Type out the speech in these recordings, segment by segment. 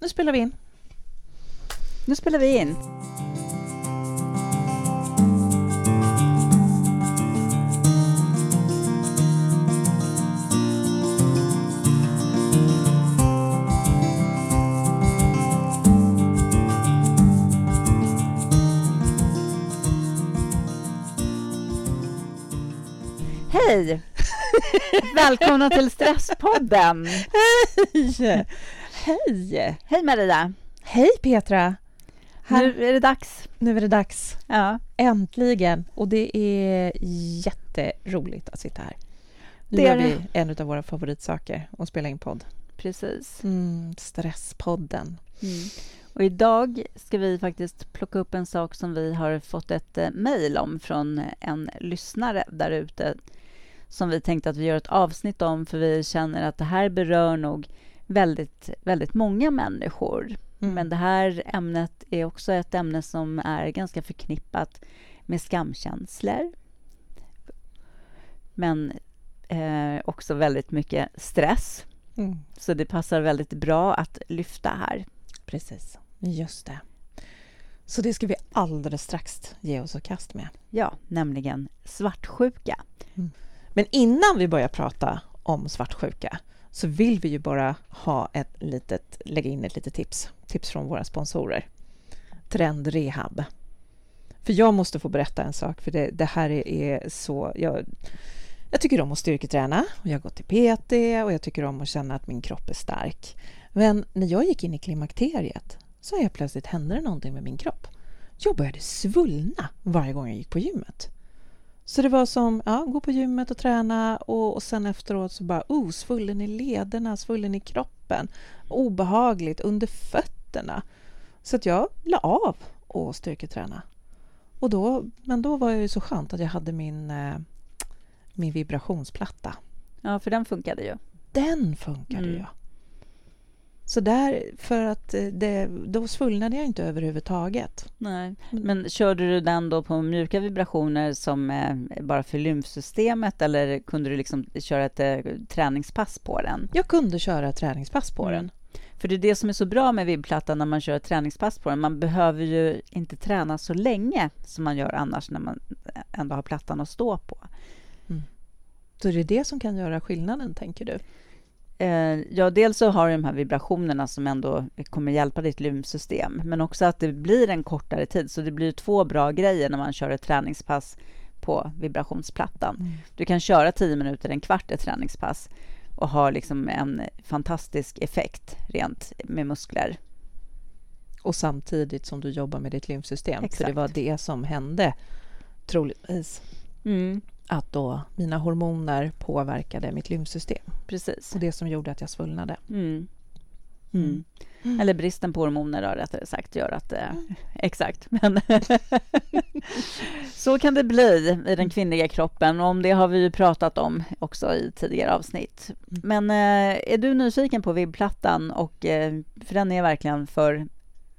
nu spelar vi in. Nu spelar vi in. Hej! Välkomna till Stresspodden! Hej! Hej! Hej Maria! Hej Petra! Här. Nu är det dags. Nu är det dags. Ja. Äntligen! Och det är jätteroligt att sitta här. Nu det gör vi en av våra favoritsaker, att spela in podd. Precis. Mm, stresspodden. Mm. Och idag ska vi faktiskt plocka upp en sak som vi har fått ett eh, mejl om från en lyssnare där ute som vi tänkte att vi gör ett avsnitt om för vi känner att det här berör nog väldigt, väldigt många människor. Mm. Men det här ämnet är också ett ämne som är ganska förknippat med skamkänslor. Men eh, också väldigt mycket stress. Mm. Så det passar väldigt bra att lyfta här. Precis, just det. Så det ska vi alldeles strax ge oss och kast med. Ja, nämligen svartsjuka. Mm. Men innan vi börjar prata om svartsjuka så vill vi ju bara ha ett litet, lägga in ett litet tips, tips från våra sponsorer. Trend Rehab. För jag måste få berätta en sak, för det, det här är, är, så... Jag, jag tycker om att styrketräna och jag går till PT och jag tycker om att känna att min kropp är stark. Men när jag gick in i klimakteriet så helt plötsligt hände det någonting med min kropp. Jag började svullna varje gång jag gick på gymmet. Så det var som, ja, gå på gymmet och träna och, och sen efteråt så bara, oh, svullen i lederna, svullen i kroppen, obehagligt under fötterna. Så att jag la av och styrketräna. Och då, men då var det ju så skönt att jag hade min, eh, min vibrationsplatta. Ja, för den funkade ju. Den funkade mm. ju. Så där, för att eh, det, då svullnade jag inte överhuvudtaget. Nej. Men körde du den då på mjuka vibrationer som eh, bara för lymfsystemet eller kunde du liksom köra ett eh, träningspass på den? Jag kunde köra ett träningspass på mm. den. För det är det som är så bra med vibbplattan när man kör ett träningspass på den. Man behöver ju inte träna så länge som man gör annars när man ändå har plattan att stå på. Mm. Så det är det som kan göra skillnaden, tänker du? Eh, ja, dels så har du de här vibrationerna som ändå kommer hjälpa ditt lymfsystem, men också att det blir en kortare tid. Så det blir två bra grejer när man kör ett träningspass på vibrationsplattan. Mm. Du kan köra tio minuter, en kvart ett träningspass och ha liksom en fantastisk effekt rent med muskler. Och samtidigt som du jobbar med ditt lymfsystem, Exakt. för det var det som hände troligtvis. Mm att då mina hormoner påverkade mitt lymfsystem. Precis. Och det som gjorde att jag svullnade. Mm. Mm. Mm. Eller bristen på hormoner, då, rättare sagt, gör att... Eh, exakt. Men så kan det bli i den kvinnliga kroppen. Och om det har vi ju pratat om också i tidigare avsnitt. Mm. Men eh, är du nyfiken på vibbplattan? Och, eh, för den är verkligen för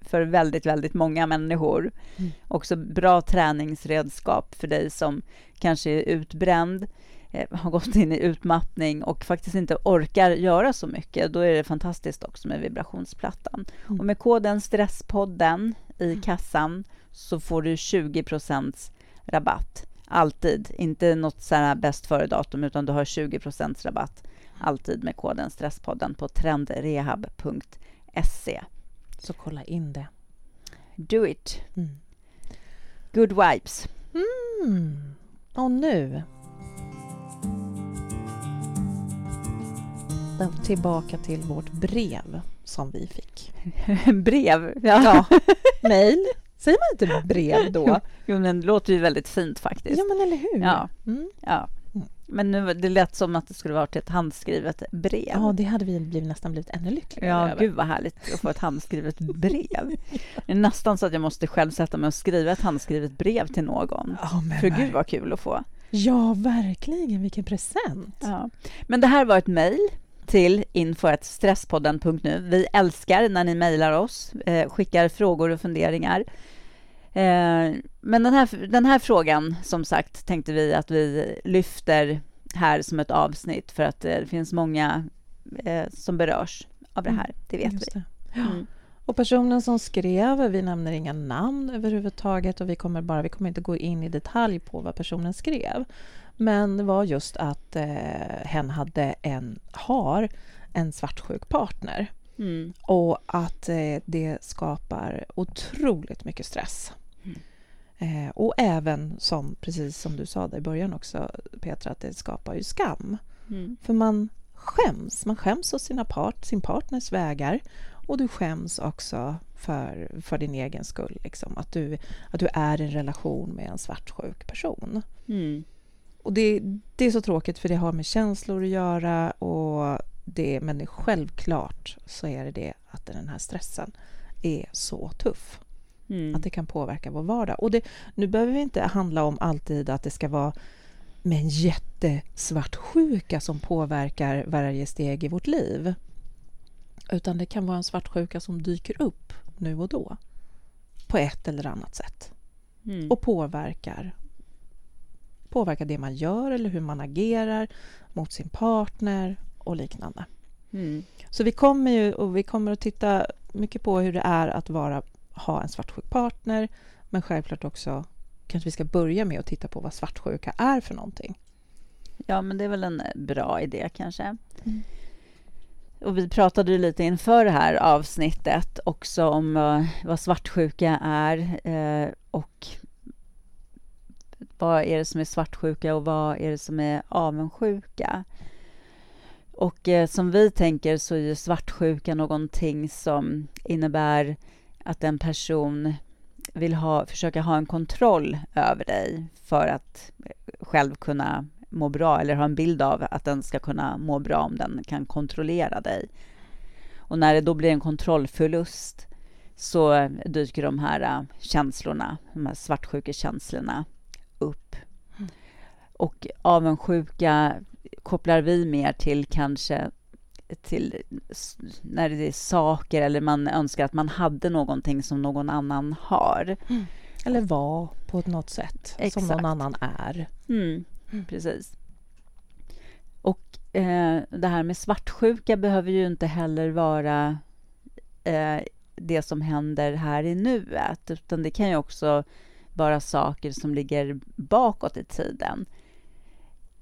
för väldigt, väldigt många människor. Mm. Också bra träningsredskap för dig som kanske är utbränd, eh, har gått in i utmattning och faktiskt inte orkar göra så mycket. Då är det fantastiskt också med vibrationsplattan. Mm. Och med koden Stresspodden i mm. kassan så får du 20% rabatt. Alltid. Inte något så här bäst före-datum, utan du har 20% rabatt alltid med koden Stresspodden på trendrehab.se. Så kolla in det. Do it. Mm. Good vibes. Mm. Och nu... Tillbaka till vårt brev som vi fick. brev? Ja. ja. Mail. Säger man inte brev då? jo, men det låter ju väldigt fint faktiskt. Ja, men eller hur? Ja. Mm. ja. Men nu, det lät som att det skulle varit ett handskrivet brev. Ja, det hade vi blivit, nästan blivit ännu lyckligare Ja, över. gud vad härligt att få ett handskrivet brev. Det är nästan så att jag måste själv sätta mig och skriva ett handskrivet brev till någon. Ja, För gud vad kul att få. Ja, verkligen. Vilken present. Ja. Men det här var ett mejl till info.stresspodden.nu. Vi älskar när ni mejlar oss, eh, skickar frågor och funderingar. Eh, men den här, den här frågan, som sagt, tänkte vi att vi lyfter här som ett avsnitt för att det finns många eh, som berörs av det mm, här, det vet vi. Det. Mm. Och personen som skrev, vi nämner inga namn överhuvudtaget och vi kommer, bara, vi kommer inte gå in i detalj på vad personen skrev. Men det var just att eh, hen hade en, har en svartsjuk partner. Mm. Och att eh, det skapar otroligt mycket stress. Eh, och även, som, precis som du sa i början också, Petra, att det skapar ju skam. Mm. För man skäms. Man skäms åt sina part, sin partners vägar och du skäms också för, för din egen skull. Liksom. Att, du, att du är i en relation med en svartsjuk person. Mm. Och det, det är så tråkigt för det har med känslor att göra och det, men självklart så är det det att den här stressen är så tuff. Mm. Att det kan påverka vår vardag. Och det, nu behöver vi inte handla om alltid att det ska vara med en jättesvartsjuka som påverkar varje steg i vårt liv. Utan det kan vara en svartsjuka som dyker upp nu och då på ett eller annat sätt mm. och påverkar påverkar det man gör eller hur man agerar mot sin partner och liknande. Mm. Så vi kommer ju och vi kommer att titta mycket på hur det är att vara, ha en svartsjuk partner men självklart också kanske vi ska börja med att titta på vad svartsjuka är för någonting. Ja, men det är väl en bra idé kanske. Mm. Och vi pratade lite inför det här avsnittet också om uh, vad svartsjuka är uh, och vad är det som är svartsjuka och vad är det som är avundsjuka? Och uh, som vi tänker så är svartsjuka någonting som innebär att en person vill ha, försöka ha en kontroll över dig för att själv kunna må bra eller ha en bild av att den ska kunna må bra om den kan kontrollera dig. Och när det då blir en kontrollförlust så dyker de här äh, känslorna, de här svartsjukekänslorna upp. Mm. Och avundsjuka kopplar vi mer till kanske till när det är saker eller man önskar att man hade någonting som någon annan har. Mm. Eller var på något sätt, Exakt. som någon annan är. Mm. Mm. Precis. Och eh, det här med svartsjuka behöver ju inte heller vara eh, det som händer här i nuet, utan det kan ju också vara saker som ligger bakåt i tiden.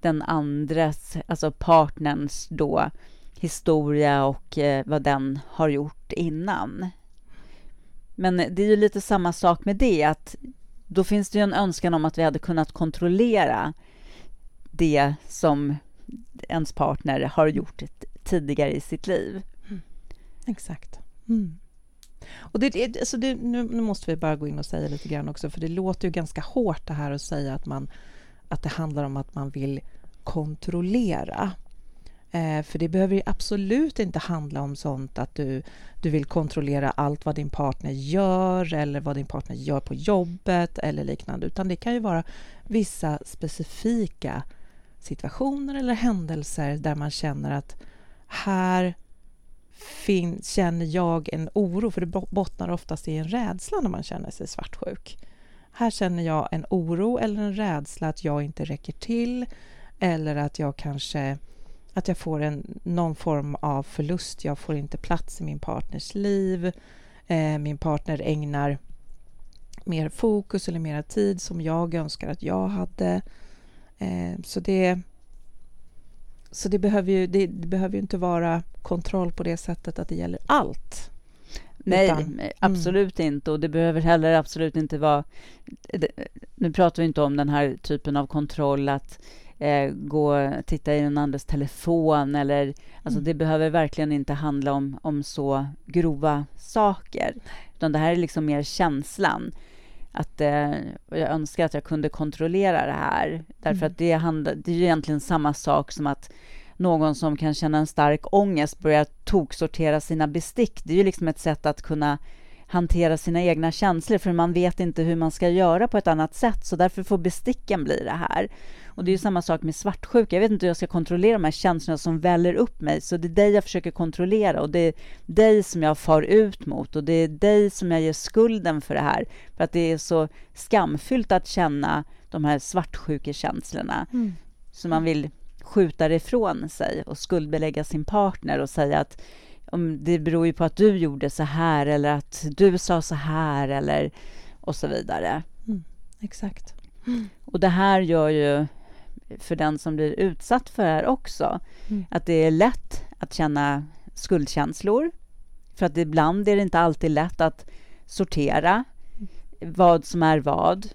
Den andres, alltså partnerns då, historia och eh, vad den har gjort innan. Men det är ju lite samma sak med det, att då finns det ju en önskan om att vi hade kunnat kontrollera det som ens partner har gjort tidigare i sitt liv. Mm. Exakt. Mm. Och det, alltså det, nu, nu, måste vi bara gå in och säga lite grann också, för det låter ju ganska hårt det här att säga att, man, att det handlar om att man vill kontrollera. Eh, för det behöver ju absolut inte handla om sånt att du, du vill kontrollera allt vad din partner gör eller vad din partner gör på jobbet eller liknande, utan det kan ju vara vissa specifika situationer eller händelser där man känner att här fin- känner jag en oro, för det bottnar oftast i en rädsla när man känner sig svartsjuk. Här känner jag en oro eller en rädsla att jag inte räcker till eller att jag kanske att jag får en, någon form av förlust. Jag får inte plats i min partners liv. Eh, min partner ägnar mer fokus eller mer tid som jag önskar att jag hade. Eh, så det, så det behöver, ju, det, det, behöver ju inte vara kontroll på det sättet att det gäller allt. Nej, Utan, absolut mm. inte. Och det behöver heller absolut inte vara... Nu pratar vi inte om den här typen av kontroll att eh, gå och titta i den andres telefon eller... Alltså mm. det behöver verkligen inte handla om, om så grova saker. Utan det här är liksom mer känslan att eh, jag önskar att jag kunde kontrollera det här. Därför mm. att det, handlar, det är ju egentligen samma sak som att någon som kan känna en stark ångest börjar toksortera sina bestick. Det är ju liksom ett sätt att kunna hantera sina egna känslor, för man vet inte hur man ska göra på ett annat sätt, så därför får besticken bli det här. Och det är samma sak med svartsjuka. Jag vet inte hur jag ska kontrollera de här känslorna som väller upp mig, så det är dig jag försöker kontrollera och det är dig som jag far ut mot och det är dig som jag ger skulden för det här, för att det är så skamfyllt att känna de här svartsjukekänslorna, mm. så man vill skjuta det ifrån sig och skuldbelägga sin partner och säga att om det beror ju på att du gjorde så här eller att du sa så här eller och så vidare. Mm, exakt. Och det här gör ju för den som blir utsatt för det här också Mm. att det är lätt att känna skuldkänslor. För att ibland är det inte alltid lätt att sortera vad som är vad.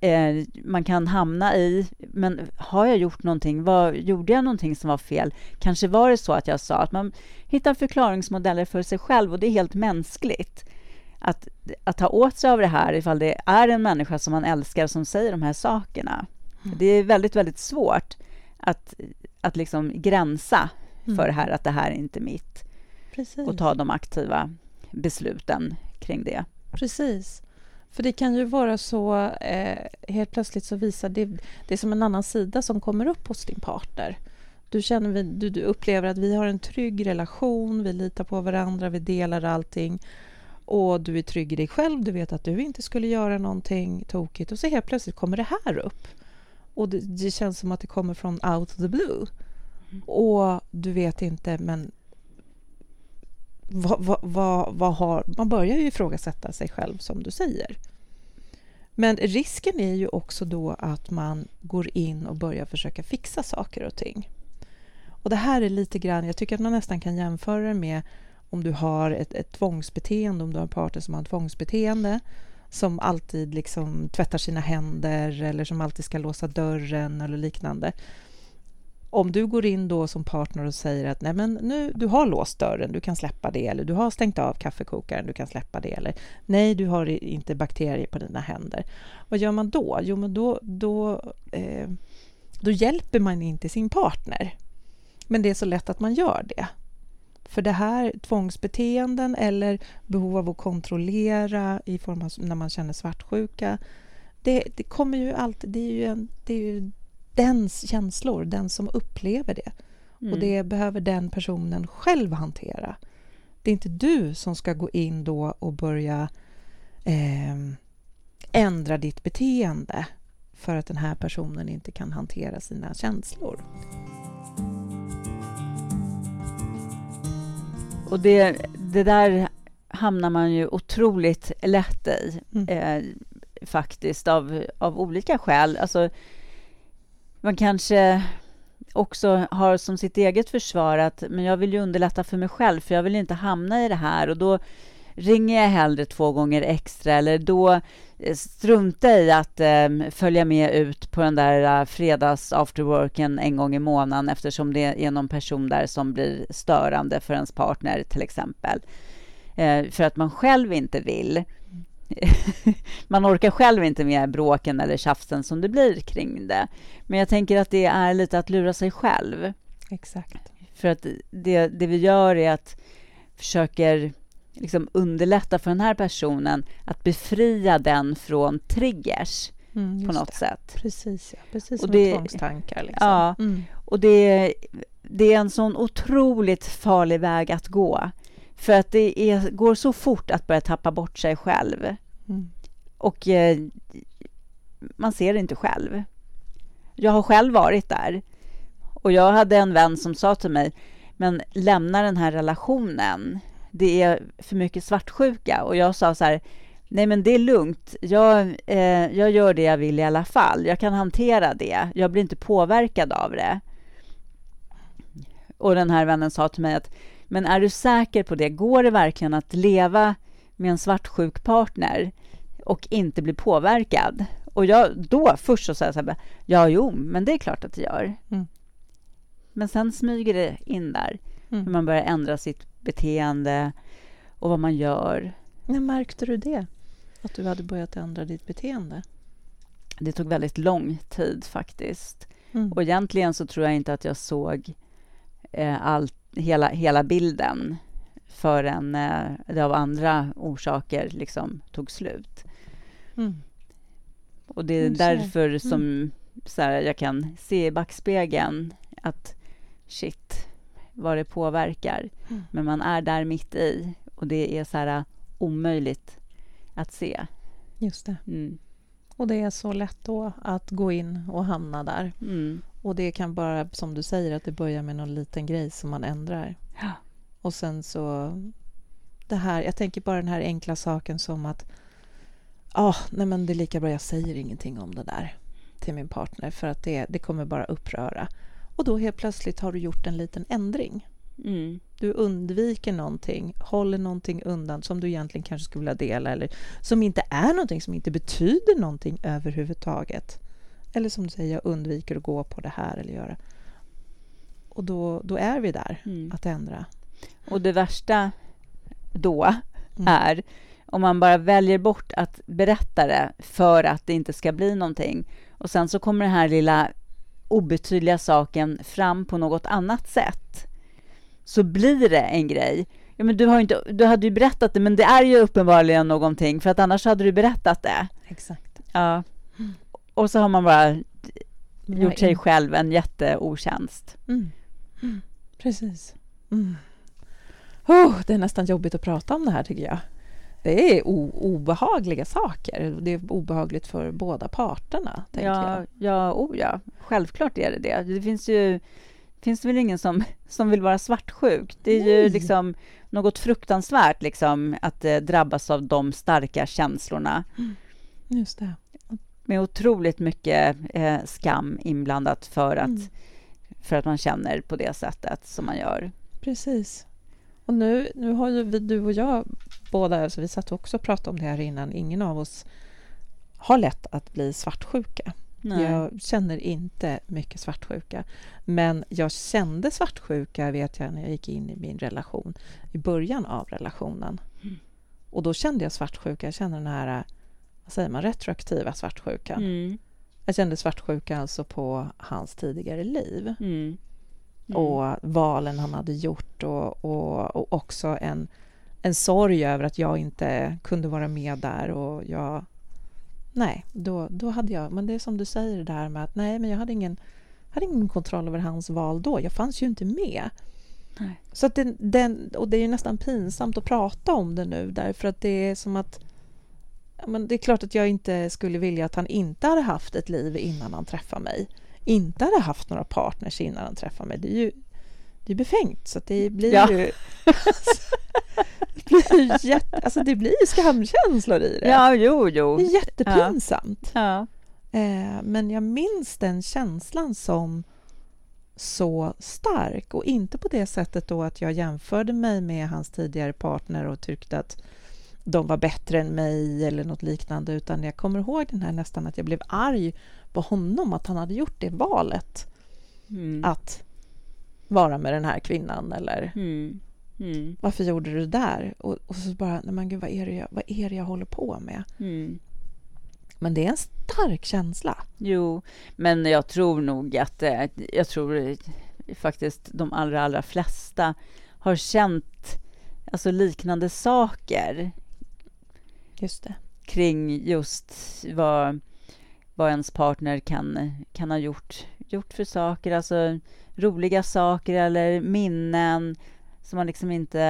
Eh, man kan hamna i, men har jag gjort någonting? Vad, gjorde jag någonting som var fel? Kanske var det så att jag sa att man hittar förklaringsmodeller för sig själv och det är helt mänskligt. Att, att ta åt sig av det här ifall det är en människa som man älskar som säger de här sakerna. Mm. Det är väldigt, väldigt svårt att, att liksom gränsa för Mm. det här, att det här är inte mitt Precis. och ta de aktiva besluten kring det. Precis. För det kan ju vara så, eh, helt plötsligt så visar det, det är som en annan sida som kommer upp hos din partner. Du, känner, du, du upplever att vi har en trygg relation, vi litar på varandra, vi delar allting och du är trygg i dig själv, du vet att du inte skulle göra någonting tokigt och så helt plötsligt kommer det här upp. Och det, det känns som att det kommer från out of the blue. Och du vet inte, men vad, vad, vad, vad har... Man börjar ju ifrågasätta sig själv, som du säger. Men risken är ju också då att man går in och börjar försöka fixa saker och ting. Och det här är lite grann, jag tycker att man nästan kan jämföra det med om du har ett, ett tvångsbeteende, om du har en partner som har ett tvångsbeteende som alltid liksom tvättar sina händer eller som alltid ska låsa dörren eller liknande. Om du går in då som partner och säger att nej men nu, du har låst dörren, du kan släppa det eller du har stängt av kaffekokaren, du kan släppa det eller nej, du har inte bakterier på dina händer. Vad gör man då? Jo, men då, då, eh, då hjälper man inte sin partner. Men det är så lätt att man gör det. För det här tvångsbeteenden eller behov av att kontrollera i form av när man känner svartsjuka, det, det kommer ju alltid, det är ju, en, det är ju dens känslor, den som upplever det. Mm. Och det behöver den personen själv hantera. Det är inte du som ska gå in då och börja eh, ändra ditt beteende för att den här personen inte kan hantera sina känslor. Och det, det där hamnar man ju otroligt lätt i, Mm. eh, faktiskt, av, av olika skäl. Alltså, man kanske också har som sitt eget försvar att men jag vill ju underlätta för mig själv, för jag vill inte hamna i det här. Och då ringer jag hellre två gånger extra, eller då eh, struntar strunta i att eh, följa med ut på den där eh, fredags afterworken en gång i månaden eftersom det är någon person där som blir störande för ens partner till exempel. Eh, för att man själv inte vill man orkar själv inte med bråken eller tjafsen som det blir kring det. Men jag tänker att det är lite att lura sig själv. Exakt. För att det, det vi gör är att försöker liksom underlätta för den här personen att befria den från triggers Mm, på något det. sätt. Precis, ja. precis Och som det- tvångstankar. Liksom. Ja. Mm. Och det, det är en sån otroligt farlig väg att gå. För att det är, går så fort att börja tappa bort sig själv. Mm. Och eh, man ser det inte själv. Jag har själv varit där. Och jag hade en vän som sa till mig, men lämna den här relationen. Det är för mycket svartsjuka. Och jag sa så här, nej men det är lugnt. Jag, eh, jag gör det jag vill i alla fall. Jag kan hantera det. Jag blir inte påverkad av det. Och den här vännen sa till mig att, men är du säker på det? Går det verkligen att leva med en svartsjuk partner och inte bli påverkad? Och jag, då först så sa jag så här, ja jo, men det är klart att det gör. Mm. Men sen smyger det in där, Mm. hur man börjar ändra sitt beteende och vad man gör. När märkte du det? Att du hade börjat ändra ditt beteende? Det tog väldigt lång tid faktiskt. Mm. Och egentligen så tror jag inte att jag såg eh, allt, hela, hela bilden förrän eh, det av andra orsaker liksom tog slut. Mm. Och det är Mm, därför som så här, jag kan se i backspegeln att shit, vad det påverkar. Mm. Men man är där mitt i och det är så här omöjligt att se. Just det. Mm. Och det är så lätt då att gå in och hamna där. Mm. Och det kan bara, som du säger, att det börjar med någon liten grej som man ändrar. Ja. Och sen så det här, jag tänker bara den här enkla saken som att ah, nej men det är lika bra jag säger ingenting om det där till min partner för att det, det kommer bara uppröra. Och då helt plötsligt har du gjort en liten ändring. Mm. Du undviker någonting, håller någonting undan som du egentligen kanske skulle vilja dela eller som inte är någonting, som inte betyder någonting överhuvudtaget. Eller som du säger, jag undviker att gå på det här eller göra. Och då, då är vi där, mm. att ändra. Och det värsta då mm. är om man bara väljer bort att berätta det för att det inte ska bli någonting och sen så kommer den här lilla obetydliga saken fram på något annat sätt så blir det en grej. Ja, men du, har inte, du hade ju berättat det, men det är ju uppenbarligen någonting, för att annars hade du berättat det. Exakt. Ja. Och så har man bara gjort sig själv en jätteotjänst. Mm. Mm. Precis. Mm. Oh, det är nästan jobbigt att prata om det här, tycker jag. Det är obehagliga saker. Det är obehagligt för båda parterna. Ja, jag. ja, oh ja, självklart är det det. Det finns ju finns det väl ingen som, som vill vara svartsjuk. Det är Nej. ju liksom något fruktansvärt liksom, att eh, drabbas av de starka känslorna. Mm. Just det. Med otroligt mycket eh, skam inblandat för att, mm. för att man känner på det sättet som man gör. Precis. Och nu, nu har ju vi, du och jag båda, alltså vi satt också och pratade om det här innan, ingen av oss har lätt att bli svartsjuka. Nej. Jag känner inte mycket svartsjuka. Men jag kände svartsjuka vet jag när jag gick in i min relation, i början av relationen. Mm. Och då kände jag svartsjuka, jag kände den här, vad säger man, retroaktiva svartsjukan. Mm. Jag kände svartsjuka alltså på hans tidigare liv. Mm. Mm. Och valen han hade gjort och, och, och också en, en sorg över att jag inte kunde vara med där och jag Nej, då, då hade jag, men det är som du säger det där med att nej, men jag hade ingen, hade ingen kontroll över hans val då. Jag fanns ju inte med. Nej. Så att den, den, och det är ju nästan pinsamt att prata om det nu därför att det är som att men det är klart att jag inte skulle vilja att han inte hade haft ett liv innan han träffade mig. Inte hade haft några partners innan han träffade mig. Det är ju det är befängt, så det blir ja. ju... det blir jätte, alltså det blir skamkänslor i det. Ja, jo, jo. Det är jättepinsamt. Ja. Eh, men jag minns den känslan som så stark och inte på det sättet då att jag jämförde mig med hans tidigare partner och tyckte att de var bättre än mig eller något liknande utan jag kommer ihåg den här nästan att jag blev arg på honom att han hade gjort det valet. Mm. Att vara med den här kvinnan eller mm. Mm. varför gjorde du det där? Och, och så bara, nej men gud, vad är det jag, vad är jag håller på med? Mm. Men det är en stark känsla. Jo, men jag tror nog att eh, jag tror faktiskt de allra, allra flesta har känt alltså liknande saker. Just det. Kring just vad, vad ens partner kan, kan ha gjort, gjort för saker. Alltså roliga saker eller minnen som man liksom inte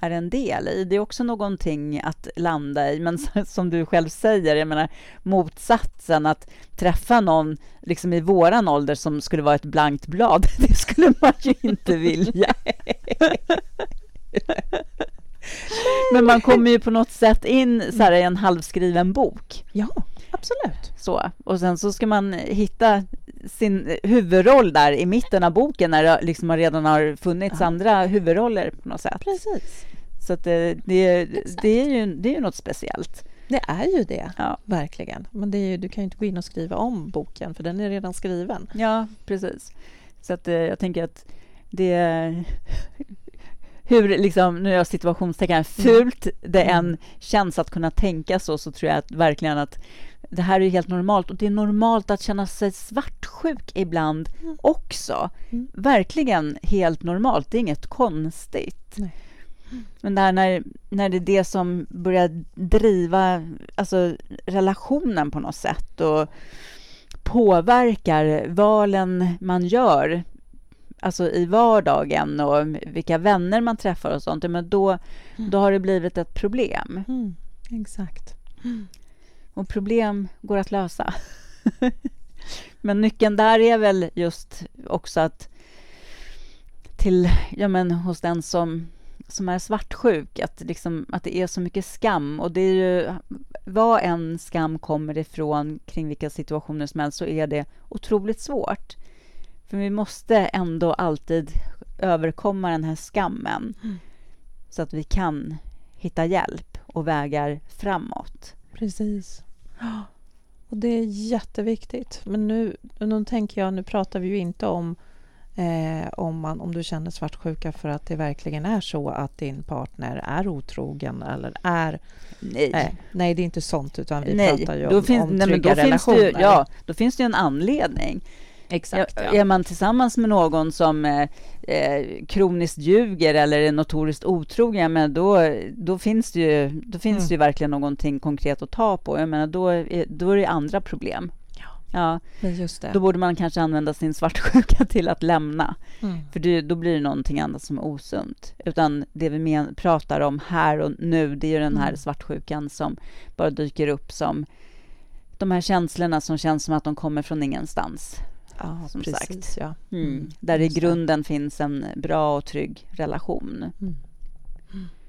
är en del i. Det är också någonting att landa i, men som du själv säger, jag menar motsatsen att träffa någon liksom i våran ålder som skulle vara ett blankt blad, det skulle man ju inte vilja. Men man kommer ju på något sätt in så här, i en halvskriven bok. Ja, absolut. Så, och sen så ska man hitta sin huvudroll där i mitten av boken när det liksom redan har funnits ja. andra huvudroller på något sätt. Precis. Så det, det, det, är ju, det är ju något speciellt. Det är ju det, ja. verkligen. Men det är ju, du kan ju inte gå in och skriva om boken, för den är redan skriven. Ja, precis. Så att eh, jag tänker att det... Hur, liksom, nu är jag situationstecken, mm. fult det än mm. känns att kunna tänka så, så tror jag att verkligen att det här är helt normalt och det är normalt att känna sig svartsjuk ibland mm. också. Mm. Verkligen helt normalt, det är inget konstigt. Nej. Men det här när, när det är det som börjar driva alltså, relationen på något sätt och påverkar valen man gör alltså i vardagen och vilka vänner man träffar och sånt, men då, mm. då har det blivit ett problem. Mm. Exakt. Mm. Och problem går att lösa. Men nyckeln där är väl just också att till, ja men hos den som, som är svartsjuk, att, liksom, att det är så mycket skam. Och det är ju, vad en skam kommer ifrån kring vilka situationer som helst så är det otroligt svårt. För vi måste ändå alltid överkomma den här skammen mm. så att vi kan hitta hjälp och vägar framåt. Precis. Och det är jätteviktigt. Men nu, nu tänker jag, nu pratar vi ju inte om eh, om, man, om du känner svartsjuka för att det verkligen är så att din partner är otrogen eller är... Nej. Eh, nej, det är inte sånt, utan vi nej. pratar ju om, då finns, om trygga nej, då relationer. Finns det, ja, då finns det ju en anledning. Exakt, ja. Är man tillsammans med någon som eh, eh, kroniskt ljuger eller är notoriskt otrogen, men då, då finns det ju, då finns mm. det ju verkligen någonting konkret att ta på. Jag menar, då, är, då är det andra problem. Ja, just det. Då borde man kanske använda sin svartsjuka till att lämna. Mm. För det, då blir det någonting annat som är osunt. Utan det vi men, pratar om här och nu, det är ju den här mm. svartsjukan som bara dyker upp som de här känslorna som känns som att de kommer från ingenstans. Ja, som precis. Sagt. Ja. Mm. mm. Där i grunden finns en bra och trygg relation. Mm.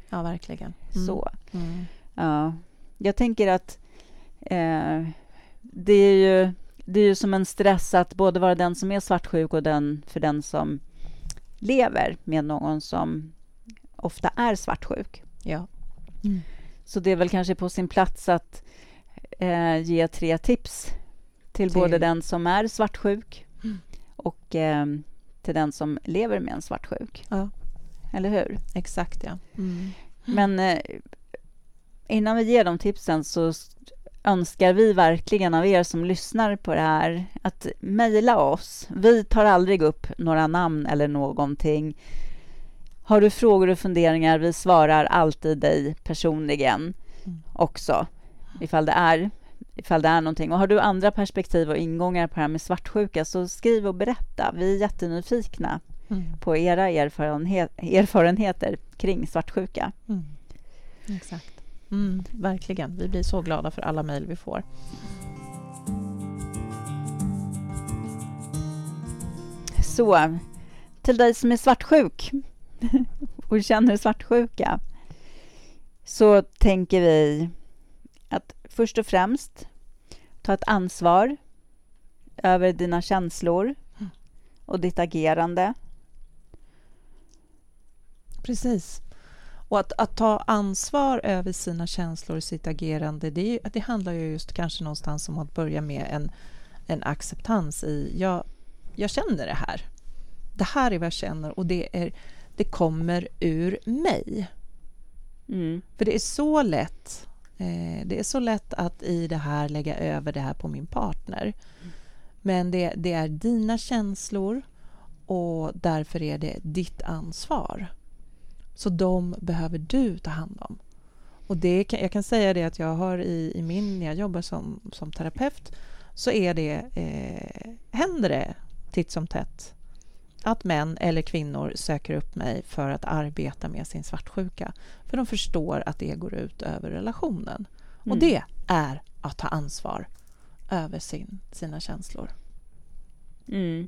Ja, verkligen. Så. Ja. Jag tänker att eh, det är ju det är ju som en stress att både vara den som är svartsjuk och den för den som lever med någon som ofta är svartsjuk. Ja. Mm. Så det är väl kanske på sin plats att eh, ge tre tips till, till, både den som är svartsjuk mm. och eh, till den som lever med en svartsjuk. Ja. Eller hur? Exakt, ja. Mm. Men eh, innan vi ger de tipsen så önskar vi verkligen av er som lyssnar på det här att mejla oss. Vi tar aldrig upp några namn eller någonting. Har du frågor och funderingar, vi svarar alltid dig personligen mm. också, ifall det är ifall det är någonting. Och har du andra perspektiv och ingångar på det här med svartsjuka så skriv och berätta. Vi är jättenyfikna mm. på era erfarenhet, erfarenheter kring svartsjuka. Mm. Exakt. Mm, verkligen. Vi blir så glada för alla mejl vi får. Så, till dig som är svartsjuk och känner svartsjuka så tänker vi först och främst ta ett ansvar över dina känslor och ditt agerande. Precis. Och att, att, ta ansvar över sina känslor och sitt agerande, det, det handlar ju just kanske någonstans om att börja med en, en acceptans i, jag, jag känner det här. Det här är vad jag känner och det, är, det kommer ur mig. Mm. För det är så lätt Eh, det är så lätt att i det här lägga över det här på min partner. Men det, det är dina känslor och därför är det ditt ansvar. Så de behöver du ta hand om. Och det kan, jag kan säga det att jag har i, i min, när jag jobbar som, som terapeut, så är det, eh, händer det titt som tätt att män eller kvinnor söker upp mig för att arbeta med sin svartsjuka. För de förstår att det går ut över relationen. Mm. Och det är att ta ansvar över sin, sina känslor. Mm.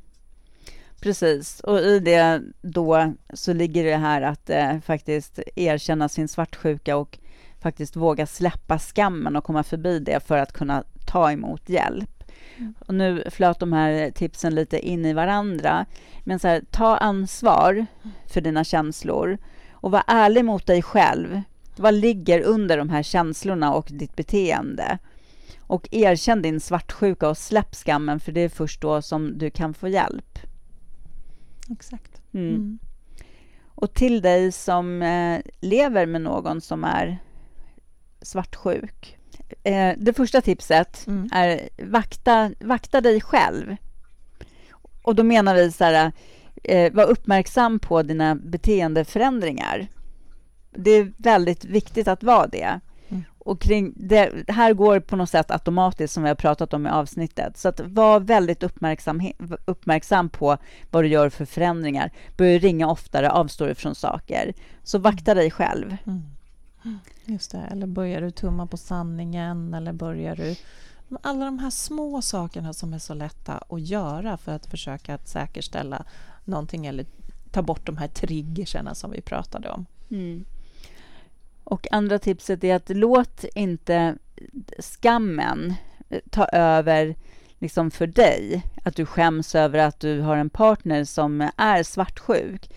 Precis, och i det då så ligger det här att eh, faktiskt erkänna sin svartsjuka och faktiskt våga släppa skammen och komma förbi det för att kunna ta emot hjälp. Mm. Och nu flöt de här tipsen lite in i varandra. Men så här, ta ansvar för dina känslor och var ärlig mot dig själv. Vad ligger under de här känslorna och ditt beteende? Och erkänn din svartsjuka och släpp skammen, för det är först då som du kan få hjälp. Exakt. Mm. Mm. Och till dig som eh, lever med någon som är svartsjuk. Eh, det första tipset mm. är vakta, vakta dig själv. Och då menar vi så här, eh, var uppmärksam på dina beteendeförändringar. Det är väldigt viktigt att vara det. Och kring det här går på något sätt automatiskt som vi har pratat om i avsnittet. Så att var väldigt uppmärksam, uppmärksam på vad du gör för förändringar. Börja ringa oftare, avstå dig från saker. Så vakta dig själv. Mm. Just det, eller börjar du tumma på sanningen eller börjar du... Alla de här små sakerna som är så lätta att göra för att försöka att säkerställa någonting eller ta bort de här triggerserna som vi pratade om. Mm. Och andra tipset är att låt inte skammen ta över liksom för dig. Att du skäms över att du har en partner som är svartsjuk.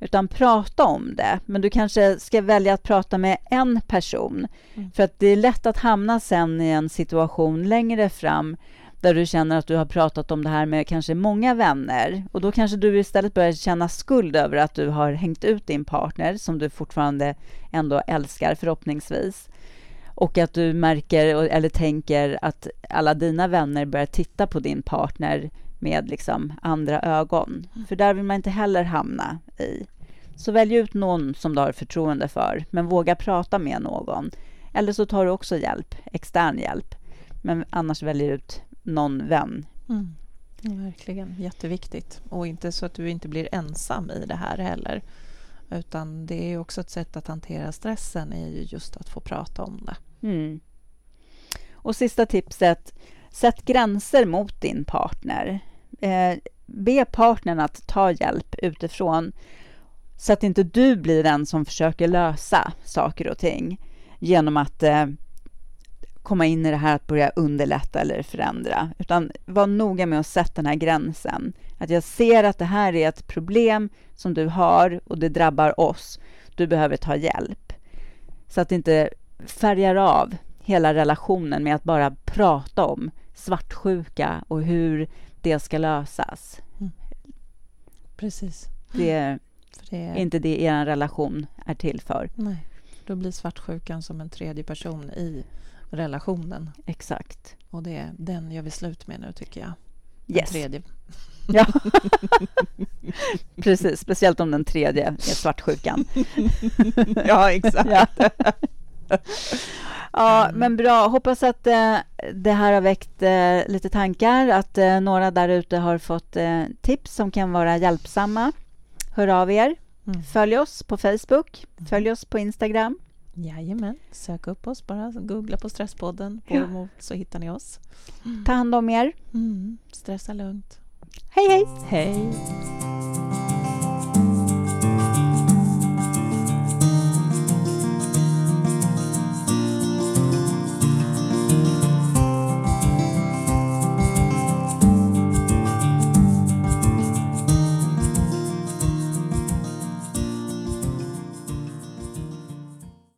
Utan prata om det. Men du kanske ska välja att prata med en person. Mm. För att det är lätt att hamna sen i en situation längre fram där du känner att du har pratat om det här med kanske många vänner och då kanske du istället börjar känna skuld över att du har hängt ut din partner som du fortfarande ändå älskar förhoppningsvis och att du märker eller tänker att alla dina vänner börjar titta på din partner med liksom andra ögon. Mm. För där vill man inte heller hamna i. Så välj ut någon som du har förtroende för, men våga prata med någon. Eller så tar du också hjälp, extern hjälp. Men annars väljer ut någon vän. Mm. Ja, verkligen, jätteviktigt. Och inte så att du inte blir ensam i det här heller. Utan det är också ett sätt att hantera stressen är ju just att få prata om det. Mm. Och sista tipset, sätt gränser mot din partner. Eh, be partnern att ta hjälp utifrån så att inte du blir den som försöker lösa saker och ting genom att eh, komma in i det här att börja underlätta eller förändra, utan var noga med att sätta den här gränsen. Att jag ser att det här är ett problem som du har och det drabbar oss. Du behöver ta hjälp. Så att det inte färgar av hela relationen med att bara prata om svartsjuka och hur det ska lösas. Mm. Precis. Det, det är inte det er relation är till för. Nej, då blir svartsjukan som en tredje person i relationen. Exakt. Och det, den gör vi slut med nu, tycker jag. Den yes. tredje. Ja, precis. Speciellt om den tredje är svartsjukan. ja, exakt. ja. ja, men bra. Hoppas att eh, det här har väckt eh, lite tankar, att eh, några där ute har fått eh, tips som kan vara hjälpsamma. Hör av er. Mm. Följ oss på Facebook. Mm. Följ oss på Instagram. Jajamän, sök upp oss bara. Googla på Stresspodden ja. så hittar ni oss. Ta hand om er. Mm. Stressa lugnt. Hej, hej! Hej!